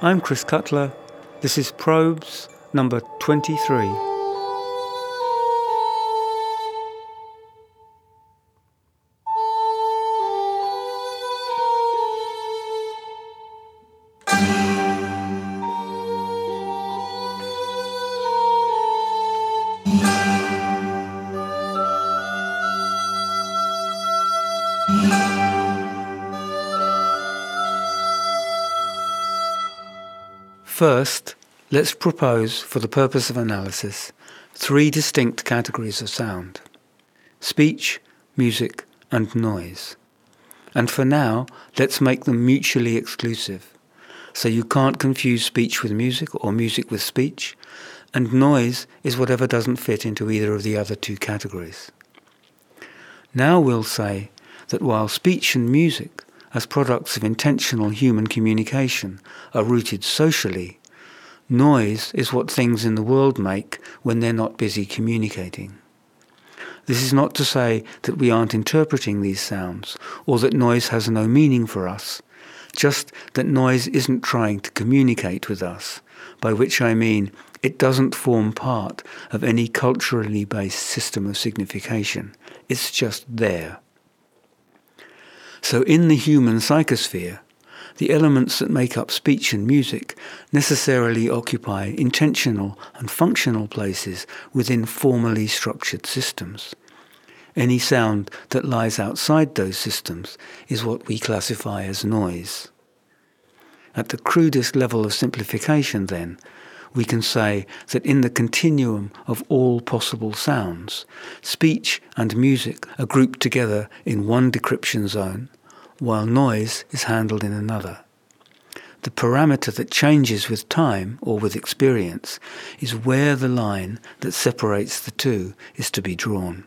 I'm Chris Cutler. This is Probes number 23. First, let's propose, for the purpose of analysis, three distinct categories of sound speech, music, and noise. And for now, let's make them mutually exclusive. So you can't confuse speech with music or music with speech, and noise is whatever doesn't fit into either of the other two categories. Now we'll say that while speech and music as products of intentional human communication are rooted socially, noise is what things in the world make when they're not busy communicating. This is not to say that we aren't interpreting these sounds or that noise has no meaning for us, just that noise isn't trying to communicate with us, by which I mean it doesn't form part of any culturally based system of signification. It's just there. So, in the human psychosphere, the elements that make up speech and music necessarily occupy intentional and functional places within formally structured systems. Any sound that lies outside those systems is what we classify as noise. At the crudest level of simplification, then, we can say that in the continuum of all possible sounds, speech and music are grouped together in one decryption zone, while noise is handled in another. The parameter that changes with time or with experience is where the line that separates the two is to be drawn.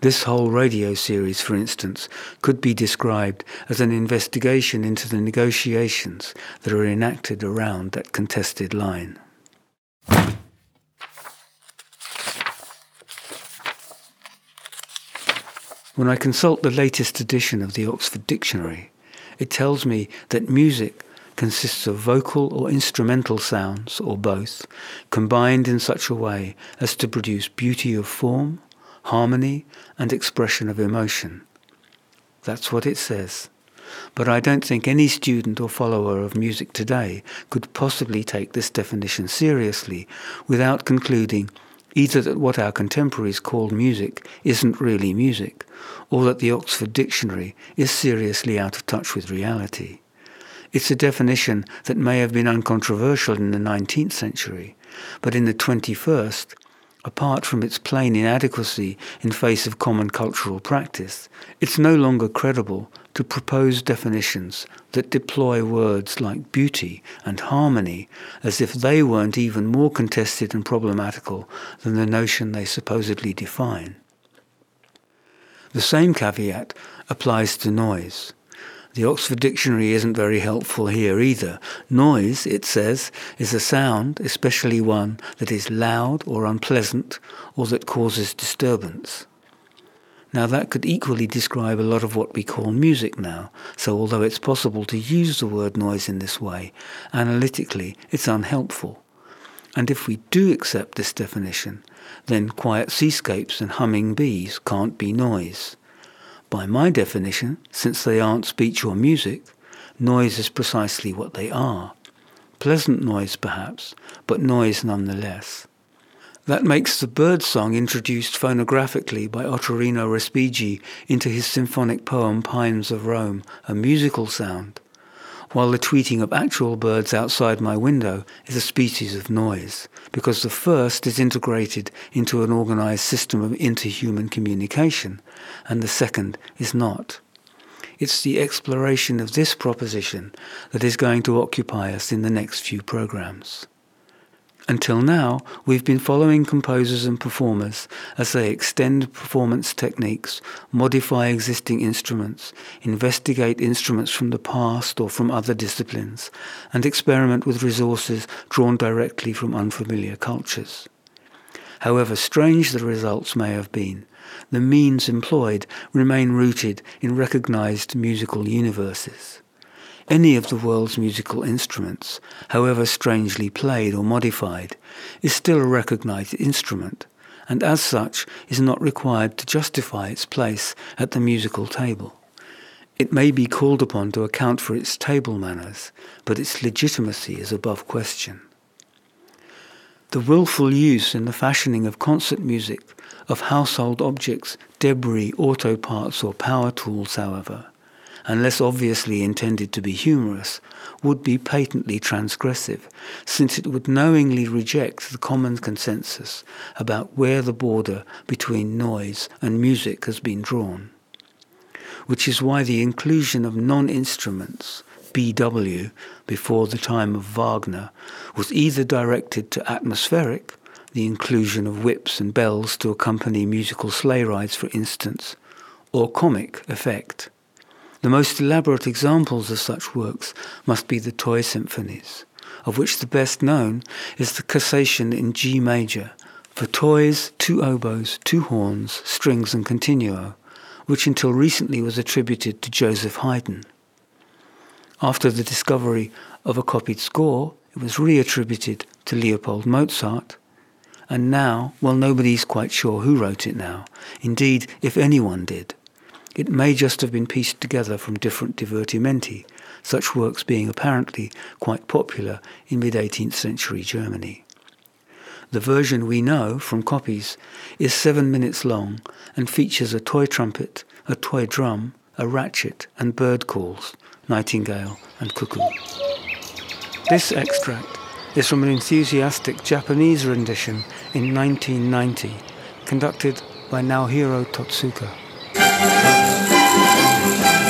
This whole radio series, for instance, could be described as an investigation into the negotiations that are enacted around that contested line. When I consult the latest edition of the Oxford Dictionary, it tells me that music consists of vocal or instrumental sounds, or both, combined in such a way as to produce beauty of form, harmony, and expression of emotion. That's what it says. But I don't think any student or follower of music today could possibly take this definition seriously without concluding either that what our contemporaries call music isn't really music, or that the Oxford Dictionary is seriously out of touch with reality. It's a definition that may have been uncontroversial in the 19th century, but in the 21st, apart from its plain inadequacy in face of common cultural practice, it's no longer credible to propose definitions that deploy words like beauty and harmony as if they weren't even more contested and problematical than the notion they supposedly define. The same caveat applies to noise. The Oxford Dictionary isn't very helpful here either. Noise, it says, is a sound, especially one that is loud or unpleasant or that causes disturbance. Now, that could equally describe a lot of what we call music now, so although it's possible to use the word noise in this way, analytically it's unhelpful. And if we do accept this definition, then quiet seascapes and humming bees can't be noise. By my definition, since they aren't speech or music, noise is precisely what they are. Pleasant noise, perhaps, but noise nonetheless. That makes the bird song introduced phonographically by Ottorino Respighi into his symphonic poem Pines of Rome a musical sound, while the tweeting of actual birds outside my window is a species of noise, because the first is integrated into an organized system of interhuman communication, and the second is not. It's the exploration of this proposition that is going to occupy us in the next few programs. Until now, we've been following composers and performers as they extend performance techniques, modify existing instruments, investigate instruments from the past or from other disciplines, and experiment with resources drawn directly from unfamiliar cultures. However strange the results may have been, the means employed remain rooted in recognized musical universes. Any of the world's musical instruments, however strangely played or modified, is still a recognized instrument, and as such is not required to justify its place at the musical table. It may be called upon to account for its table manners, but its legitimacy is above question. The willful use in the fashioning of concert music of household objects, debris, auto parts, or power tools, however, unless obviously intended to be humorous, would be patently transgressive, since it would knowingly reject the common consensus about where the border between noise and music has been drawn. Which is why the inclusion of non instruments, BW, before the time of Wagner, was either directed to atmospheric, the inclusion of whips and bells to accompany musical sleigh rides, for instance, or comic effect the most elaborate examples of such works must be the toy symphonies, of which the best known is the Cassation in G major, for toys, two oboes, two horns, strings, and continuo, which until recently was attributed to Joseph Haydn. After the discovery of a copied score, it was reattributed to Leopold Mozart, and now, well, nobody's quite sure who wrote it now. Indeed, if anyone did. It may just have been pieced together from different divertimenti, such works being apparently quite popular in mid 18th century Germany. The version we know from copies is seven minutes long and features a toy trumpet, a toy drum, a ratchet, and bird calls, nightingale and cuckoo. This extract is from an enthusiastic Japanese rendition in 1990, conducted by Naohiro Totsuka. Thank you.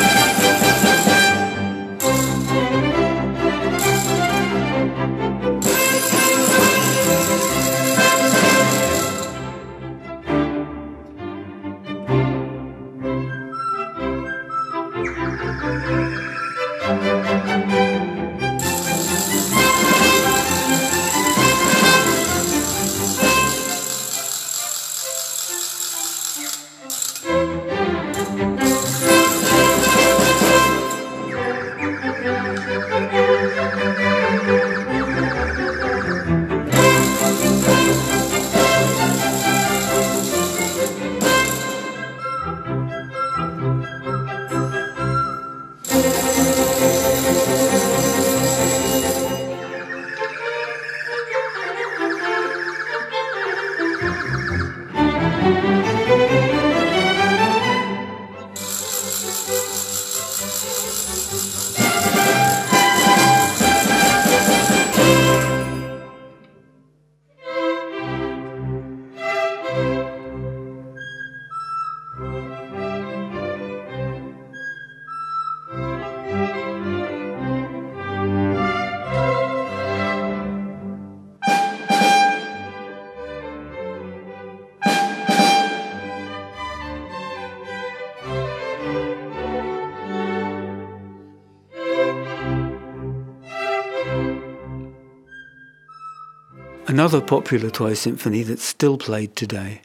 Another popular toy symphony that's still played today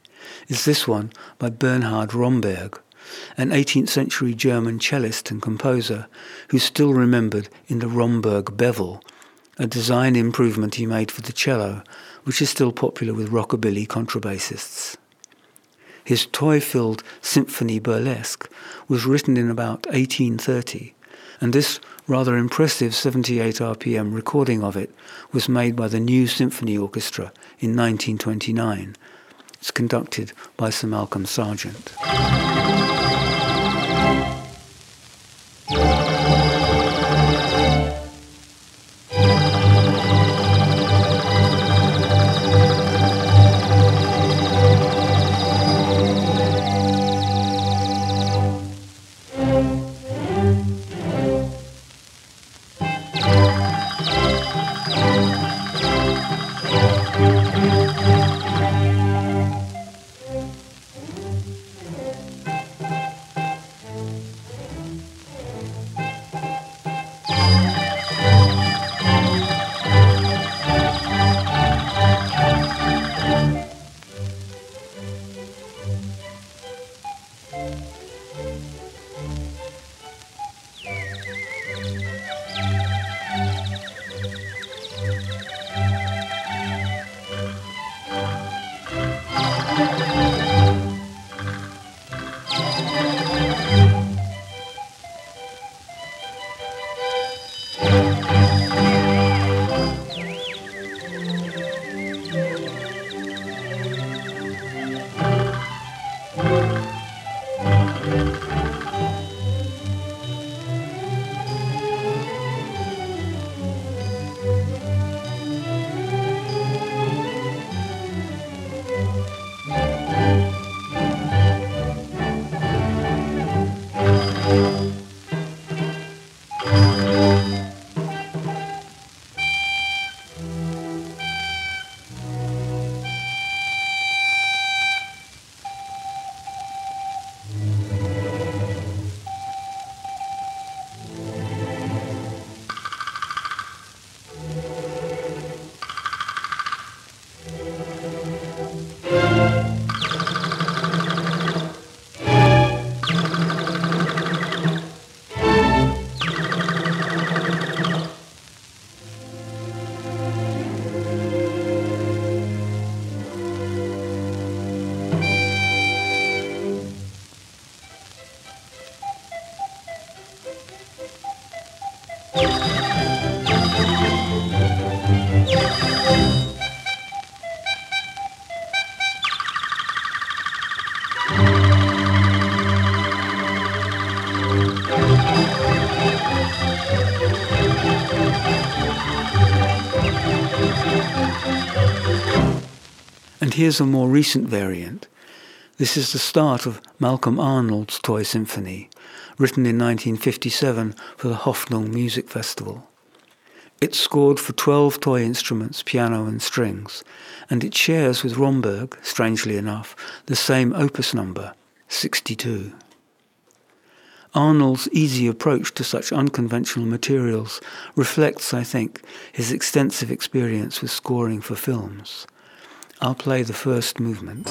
is this one by Bernhard Romberg, an 18th century German cellist and composer who's still remembered in the Romberg Bevel, a design improvement he made for the cello, which is still popular with rockabilly contrabassists. His toy-filled Symphony Burlesque was written in about 1830, and this rather impressive 78 RPM recording of it was made by the New Symphony Orchestra in 1929. It's conducted by Sir Malcolm Sargent. Here's a more recent variant. This is the start of Malcolm Arnold's Toy Symphony, written in 1957 for the Hoffnung Music Festival. It's scored for 12 toy instruments, piano and strings, and it shares with Romberg, strangely enough, the same opus number, 62. Arnold's easy approach to such unconventional materials reflects, I think, his extensive experience with scoring for films. I'll play the first movement.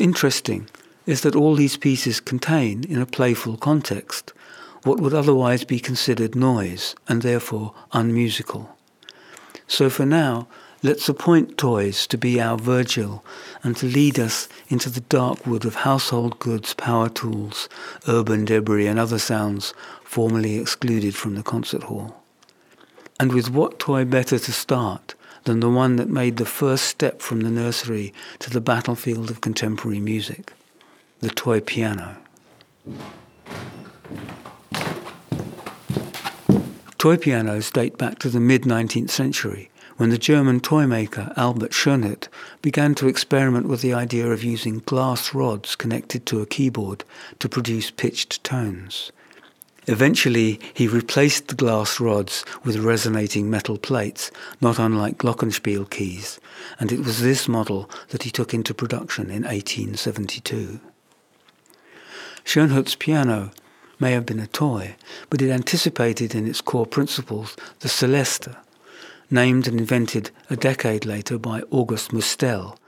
Interesting is that all these pieces contain, in a playful context, what would otherwise be considered noise and therefore unmusical. So for now, let's appoint toys to be our Virgil and to lead us into the dark wood of household goods, power tools, urban debris, and other sounds formerly excluded from the concert hall. And with what toy better to start than the one that made the first step from the nursery to the battlefield of contemporary music, the toy piano. Toy pianos date back to the mid 19th century when the German toy maker Albert Schönhut began to experiment with the idea of using glass rods connected to a keyboard to produce pitched tones. Eventually, he replaced the glass rods with resonating metal plates, not unlike glockenspiel keys, and it was this model that he took into production in 1872. Schönhut's piano may have been a toy, but it anticipated in its core principles the Celesta, named and invented a decade later by Auguste Mustel,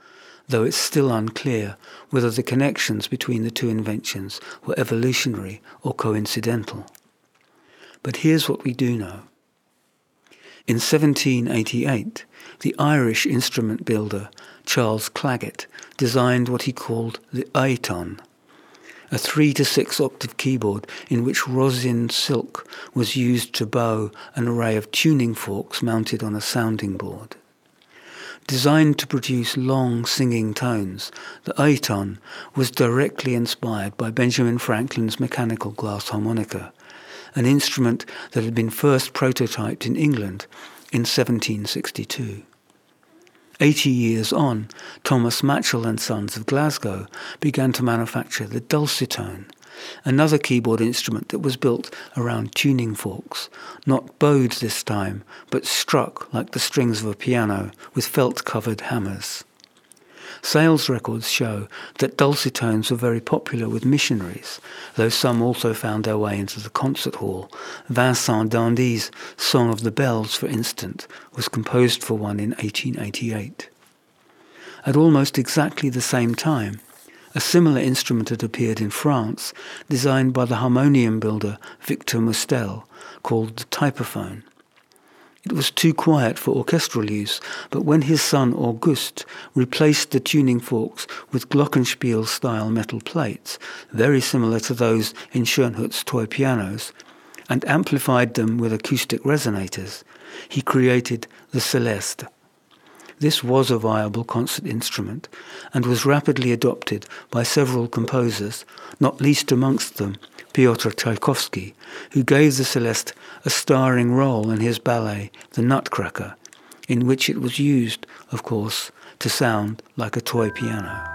though it's still unclear whether the connections between the two inventions were evolutionary or coincidental. But here's what we do know. In 1788, the Irish instrument builder Charles Clagget designed what he called the Aeton, a three to six octave keyboard in which rosin silk was used to bow an array of tuning forks mounted on a sounding board. Designed to produce long singing tones, the Aeton was directly inspired by Benjamin Franklin's mechanical glass harmonica, an instrument that had been first prototyped in England in 1762. Eighty years on, Thomas Machell and Sons of Glasgow began to manufacture the dulcitone, another keyboard instrument that was built around tuning forks, not bowed this time, but struck like the strings of a piano with felt-covered hammers. Sales records show that dulcitones were very popular with missionaries, though some also found their way into the concert hall. Vincent d'Indy's Song of the Bells, for instance, was composed for one in 1888. At almost exactly the same time, a similar instrument had appeared in France, designed by the harmonium builder Victor Mustel, called the typophone. It was too quiet for orchestral use, but when his son Auguste replaced the tuning forks with glockenspiel-style metal plates, very similar to those in Schönhut's toy pianos, and amplified them with acoustic resonators, he created the Celeste. This was a viable concert instrument and was rapidly adopted by several composers, not least amongst them Pyotr Tchaikovsky, who gave the Celeste a starring role in his ballet The Nutcracker, in which it was used, of course, to sound like a toy piano.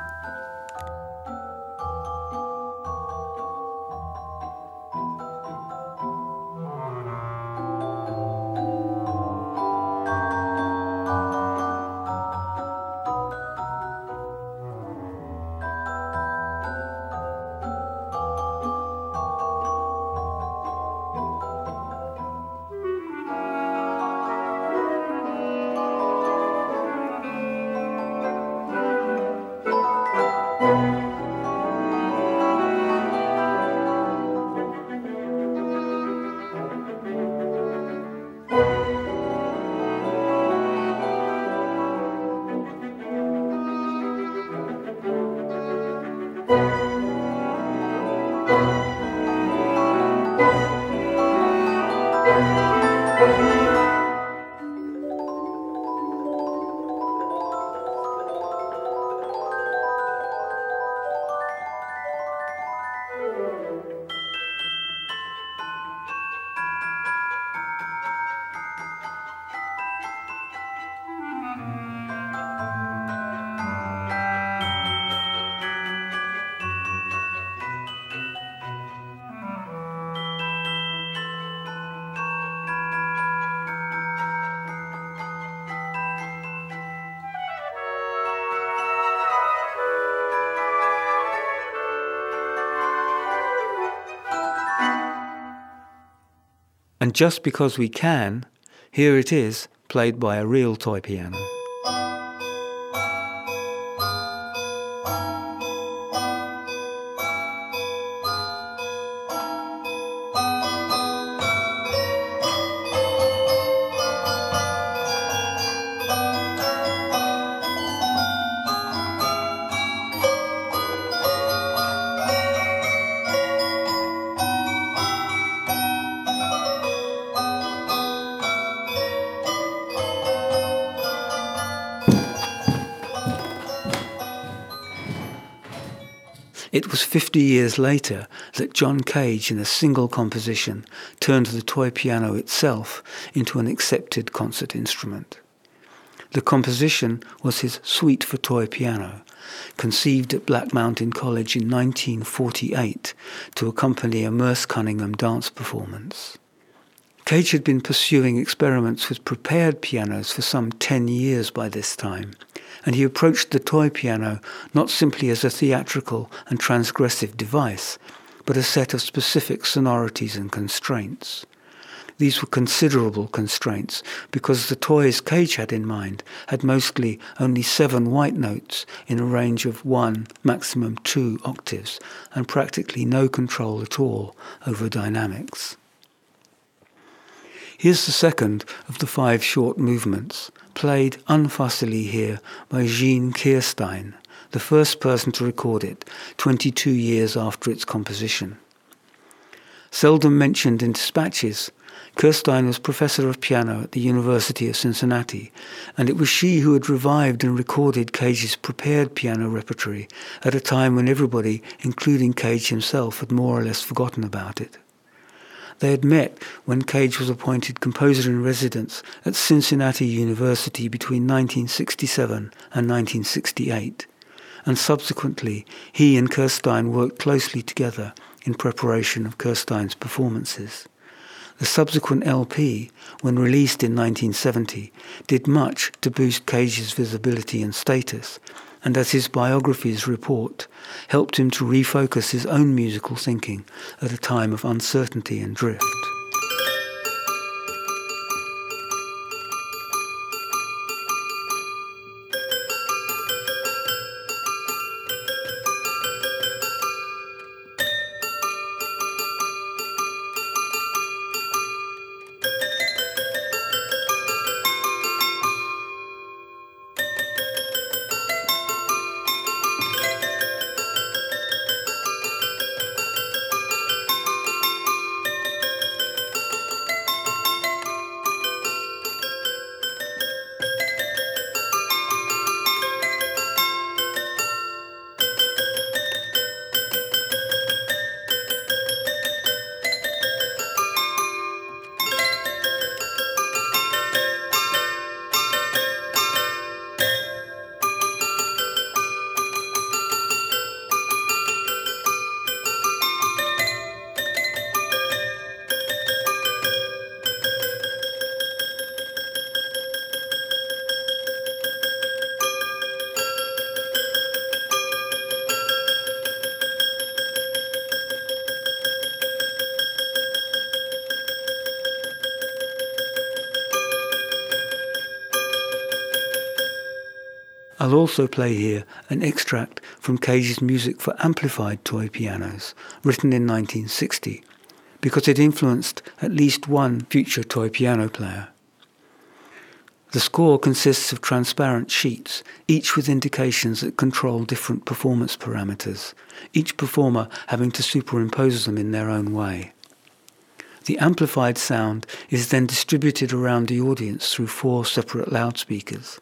And just because we can, here it is, played by a real toy piano. Was 50 years later that John Cage, in a single composition, turned the toy piano itself into an accepted concert instrument. The composition was his Suite for Toy Piano, conceived at Black Mountain College in 1948 to accompany a Merce Cunningham dance performance. Cage had been pursuing experiments with prepared pianos for some 10 years by this time, and he approached the toy piano not simply as a theatrical and transgressive device, but a set of specific sonorities and constraints. These were considerable constraints because the toys Cage had in mind had mostly only seven white notes in a range of one, maximum two octaves, and practically no control at all over dynamics. Here's the second of the five short movements, played unfussily here by Jeanne Kirstein, the first person to record it 22 years after its composition. Seldom mentioned in dispatches, Kirstein was professor of piano at the University of Cincinnati, and it was she who had revived and recorded Cage's prepared piano repertory at a time when everybody, including Cage himself, had more or less forgotten about it. They had met when Cage was appointed composer in residence at Cincinnati University between 1967 and 1968, and subsequently he and Kirstein worked closely together in preparation of Kirstein's performances. The subsequent LP, when released in 1970, did much to boost Cage's visibility and status, and as his biographies report, helped him to refocus his own musical thinking at a time of uncertainty and drift. I'll also play here an extract from Cage's music for amplified toy pianos, written in 1960, because it influenced at least one future toy piano player. The score consists of transparent sheets, each with indications that control different performance parameters, each performer having to superimpose them in their own way. The amplified sound is then distributed around the audience through four separate loudspeakers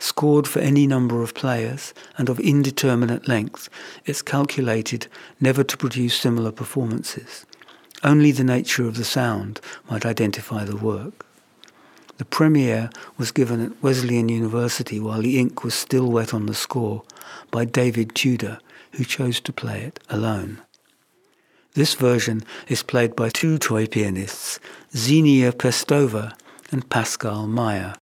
scored for any number of players and of indeterminate length, it's calculated never to produce similar performances. Only the nature of the sound might identify the work. The premiere was given at Wesleyan University while the ink was still wet on the score by David Tudor, who chose to play it alone. This version is played by two toy pianists, Xenia Pestova and Pascal Meyer.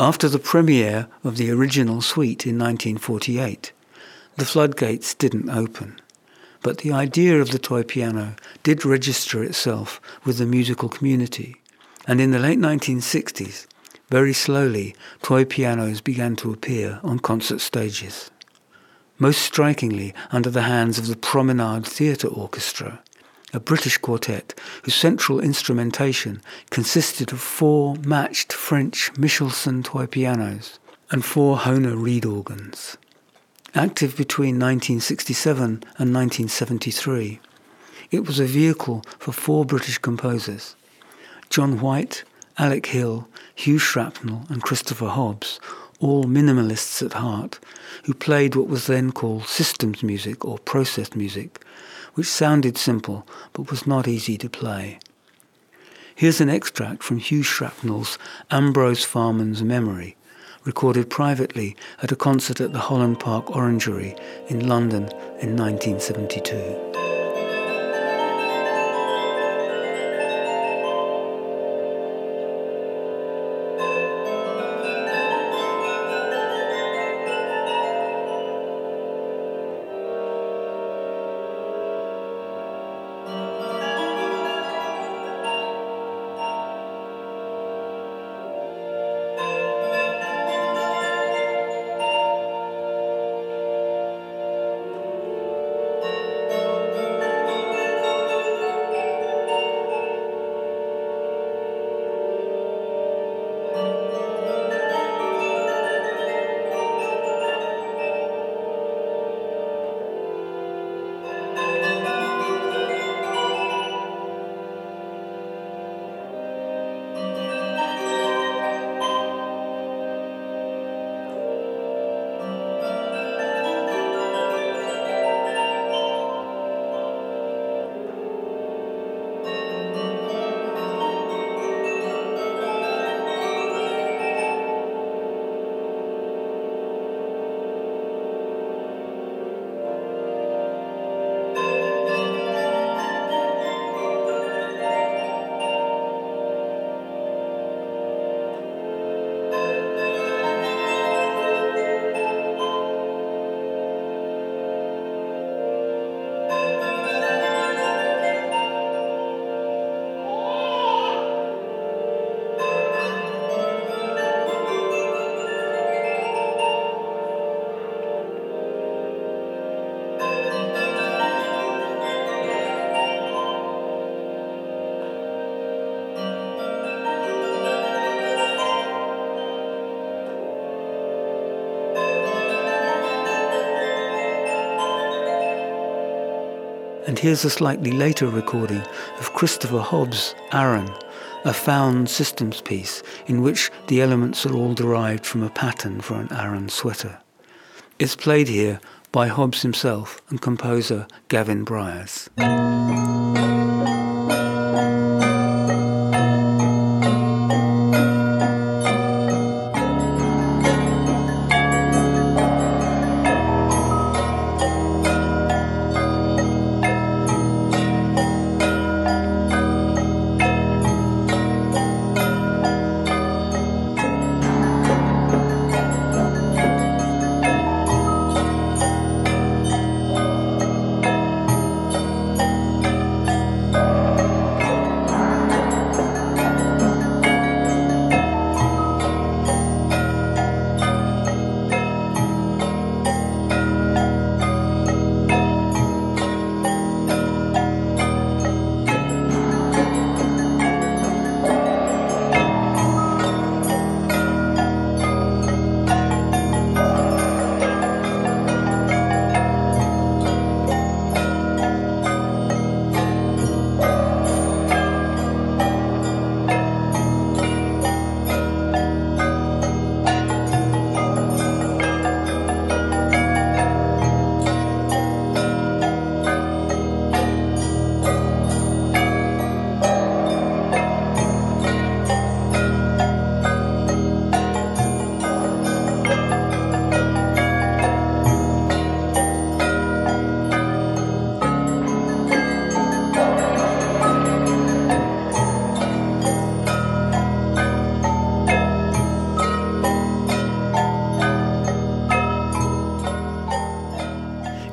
After the premiere of the original suite in 1948, the floodgates didn't open. But the idea of the toy piano did register itself with the musical community, and in the late 1960s, very slowly, toy pianos began to appear on concert stages. Most strikingly, under the hands of the Promenade Theatre Orchestra, a British quartet whose central instrumentation consisted of four matched French Michelsonne toy pianos and four Hohner reed organs active between 1967 and 1973. It was a vehicle for four British composers John White, Alec Hill, Hugh Shrapnel, and Christopher Hobbs, all minimalists at heart, who played what was then called systems music or process music, which sounded simple but was not easy to play. Here's an extract from Hugh Shrapnel's Ambrose Farman's Memory, recorded privately at a concert at the Holland Park Orangery in London in 1972. Here's a slightly later recording of Christopher Hobbs' Aran, a found systems piece in which the elements are all derived from a pattern for an Aran sweater. It's played here by Hobbs himself and composer Gavin Bryars.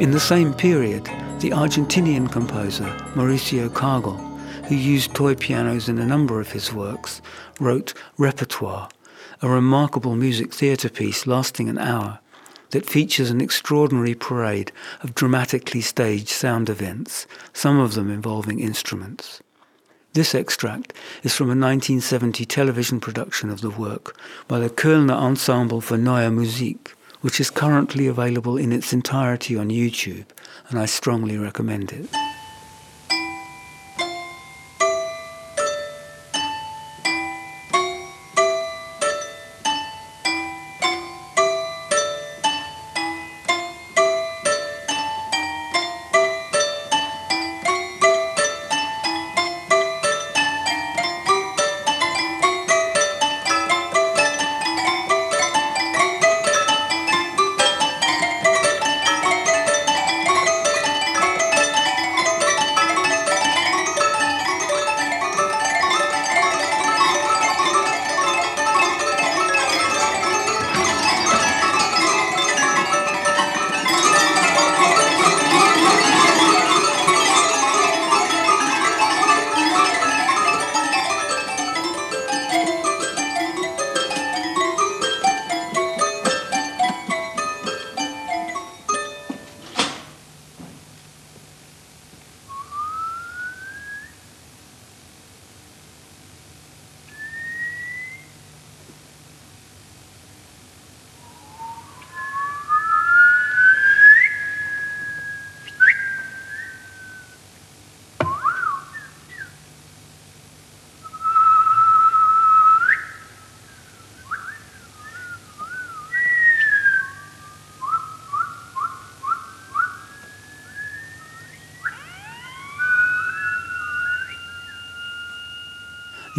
In the same period, the Argentinian composer Mauricio Kagel, who used toy pianos in a number of his works, wrote Repertoire, a remarkable music theatre piece lasting an hour that features an extraordinary parade of dramatically staged sound events, some of them involving instruments. This extract is from a 1970 television production of the work by the Kölner Ensemble für Neue Musik, which is currently available in its entirety on YouTube, and I strongly recommend it.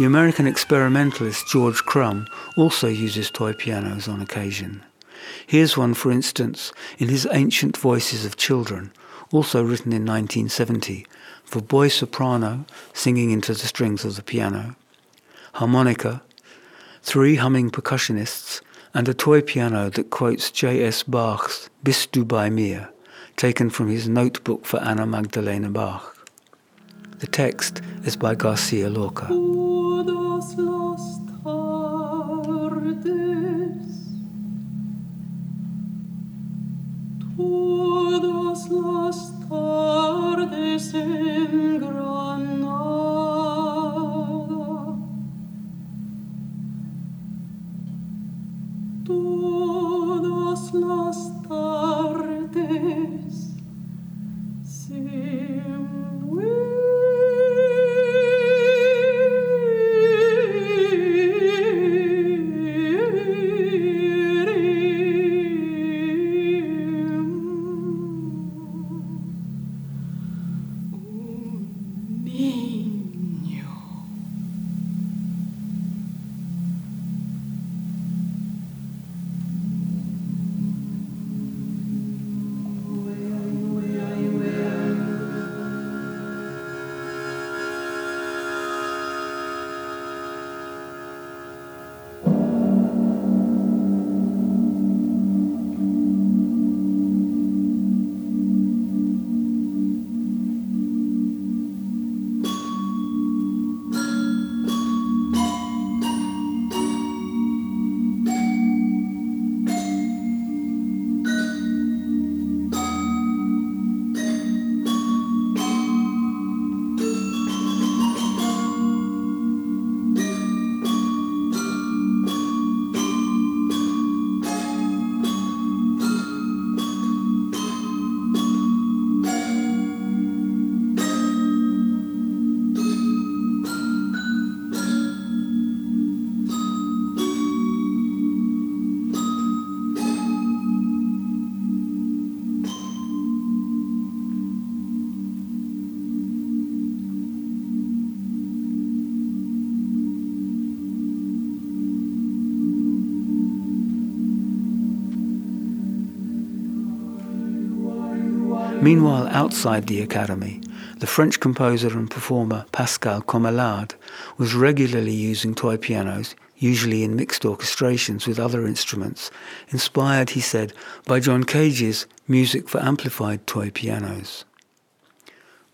The American experimentalist George Crumb also uses toy pianos on occasion. Here's one, for instance, in his Ancient Voices of Children, also written in 1970, for boy soprano singing into the strings of the piano, harmonica, three humming percussionists, and a toy piano that quotes J.S. Bach's Bist du bei mir, taken from his notebook for Anna Magdalena Bach. The text is by Garcia Lorca. Todos las tardes en gracia. Meanwhile, outside the Academy, the French composer and performer Pascal Comelade was regularly using toy pianos, usually in mixed orchestrations with other instruments, inspired, he said, by John Cage's music for amplified toy pianos.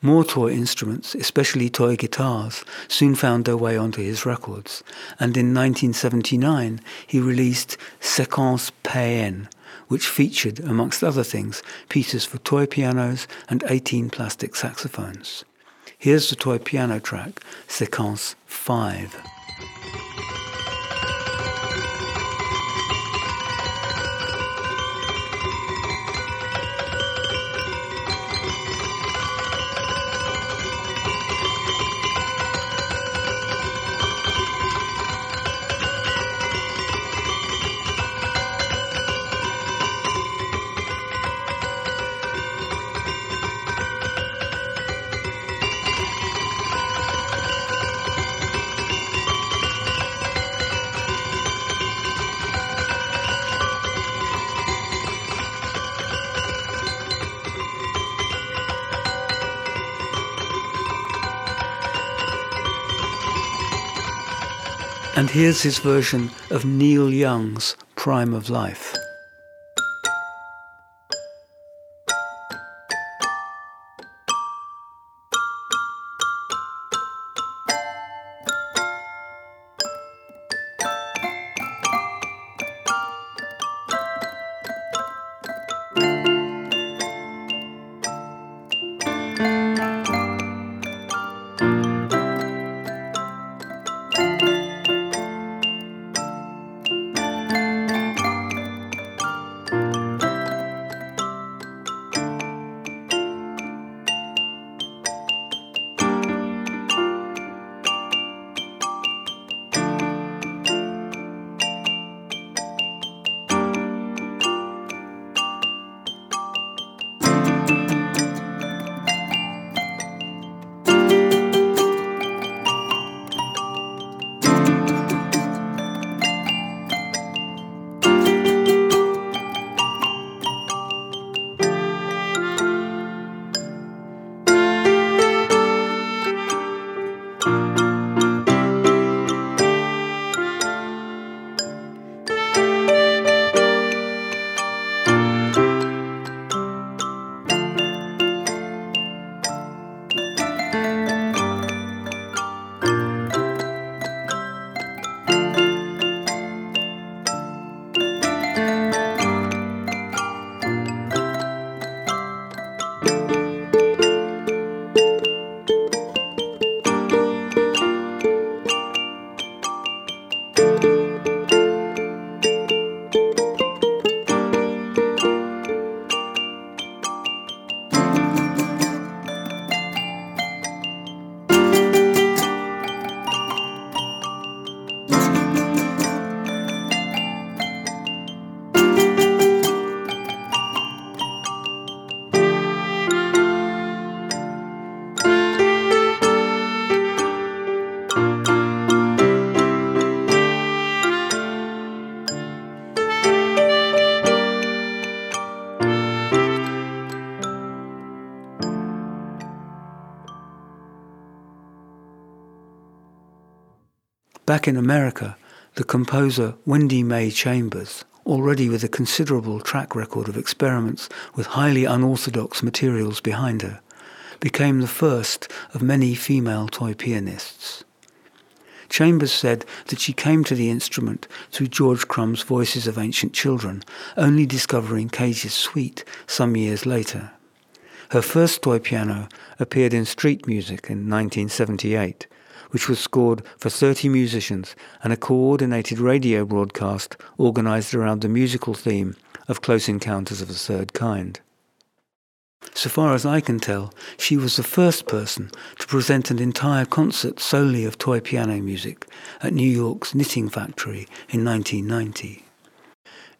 More toy instruments, especially toy guitars, soon found their way onto his records, and in 1979 he released Séquence PN, which featured, amongst other things, pieces for toy pianos and 18 plastic saxophones. Here's the toy piano track, Séquence 5. And here's his version of Neil Young's Prime of Life. Back in America, the composer Wendy Mae Chambers, already with a considerable track record of experiments with highly unorthodox materials behind her, became the first of many female toy pianists. Chambers said that she came to the instrument through George Crumb's Voices of Ancient Children, only discovering Cage's suite some years later. Her first toy piano appeared in Street Music in 1978 which was scored for 30 musicians and a coordinated radio broadcast organized around the musical theme of Close Encounters of the Third Kind. So far as I can tell, she was the first person to present an entire concert solely of toy piano music at New York's Knitting Factory in 1990.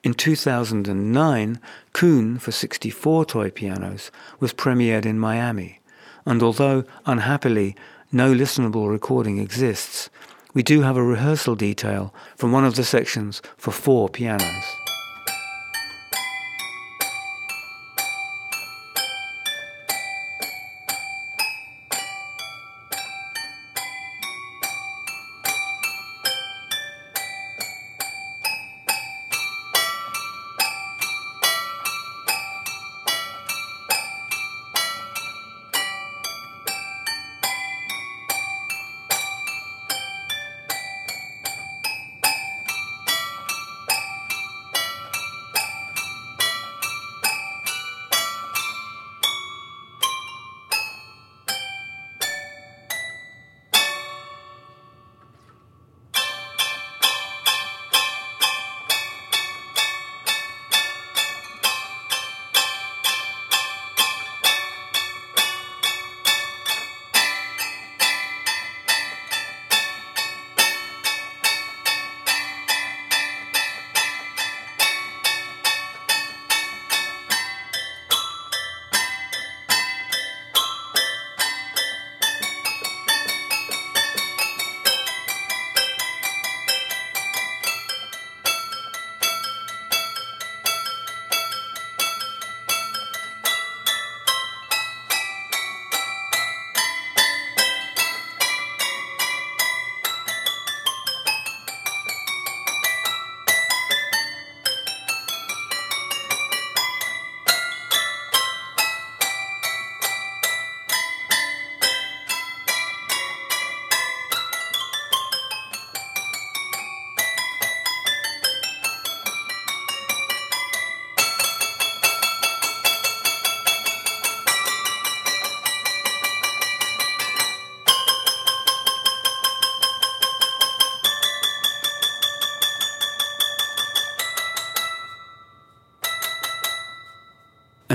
In 2009, Kun for 64 toy pianos was premiered in Miami, and although unhappily no listenable recording exists, we do have a rehearsal detail from one of the sections for four pianos.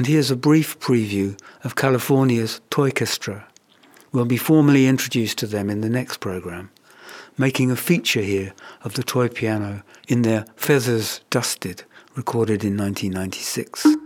And here's a brief preview of California's Toychestra. We'll be formally introduced to them in the next program, making a feature here of the toy piano in their Feathers Dusted, recorded in 1996.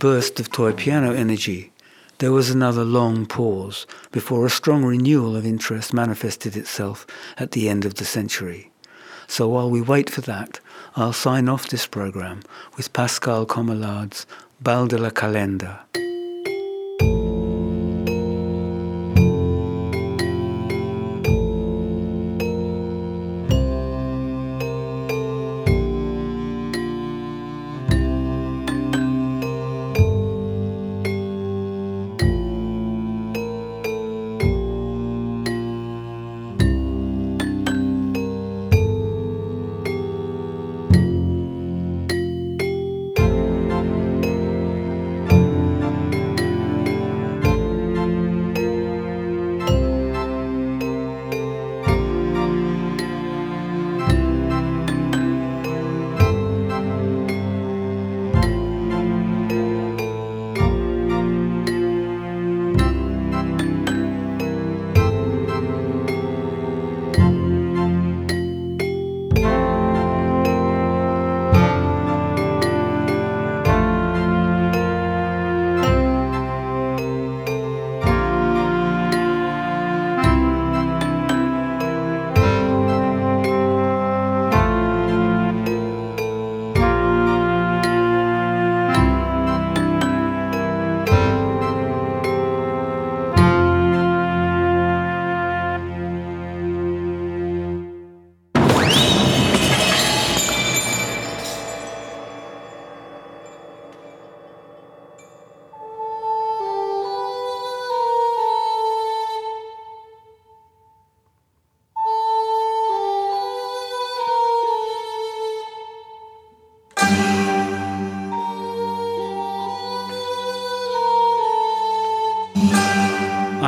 Burst of toy piano energy, there was another long pause before a strong renewal of interest manifested itself at the end of the century. So while we wait for that, I'll sign off this program with Pascal Comelade's Bal de la Calenda.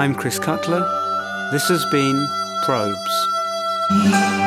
I'm Chris Cutler. This has been Probes.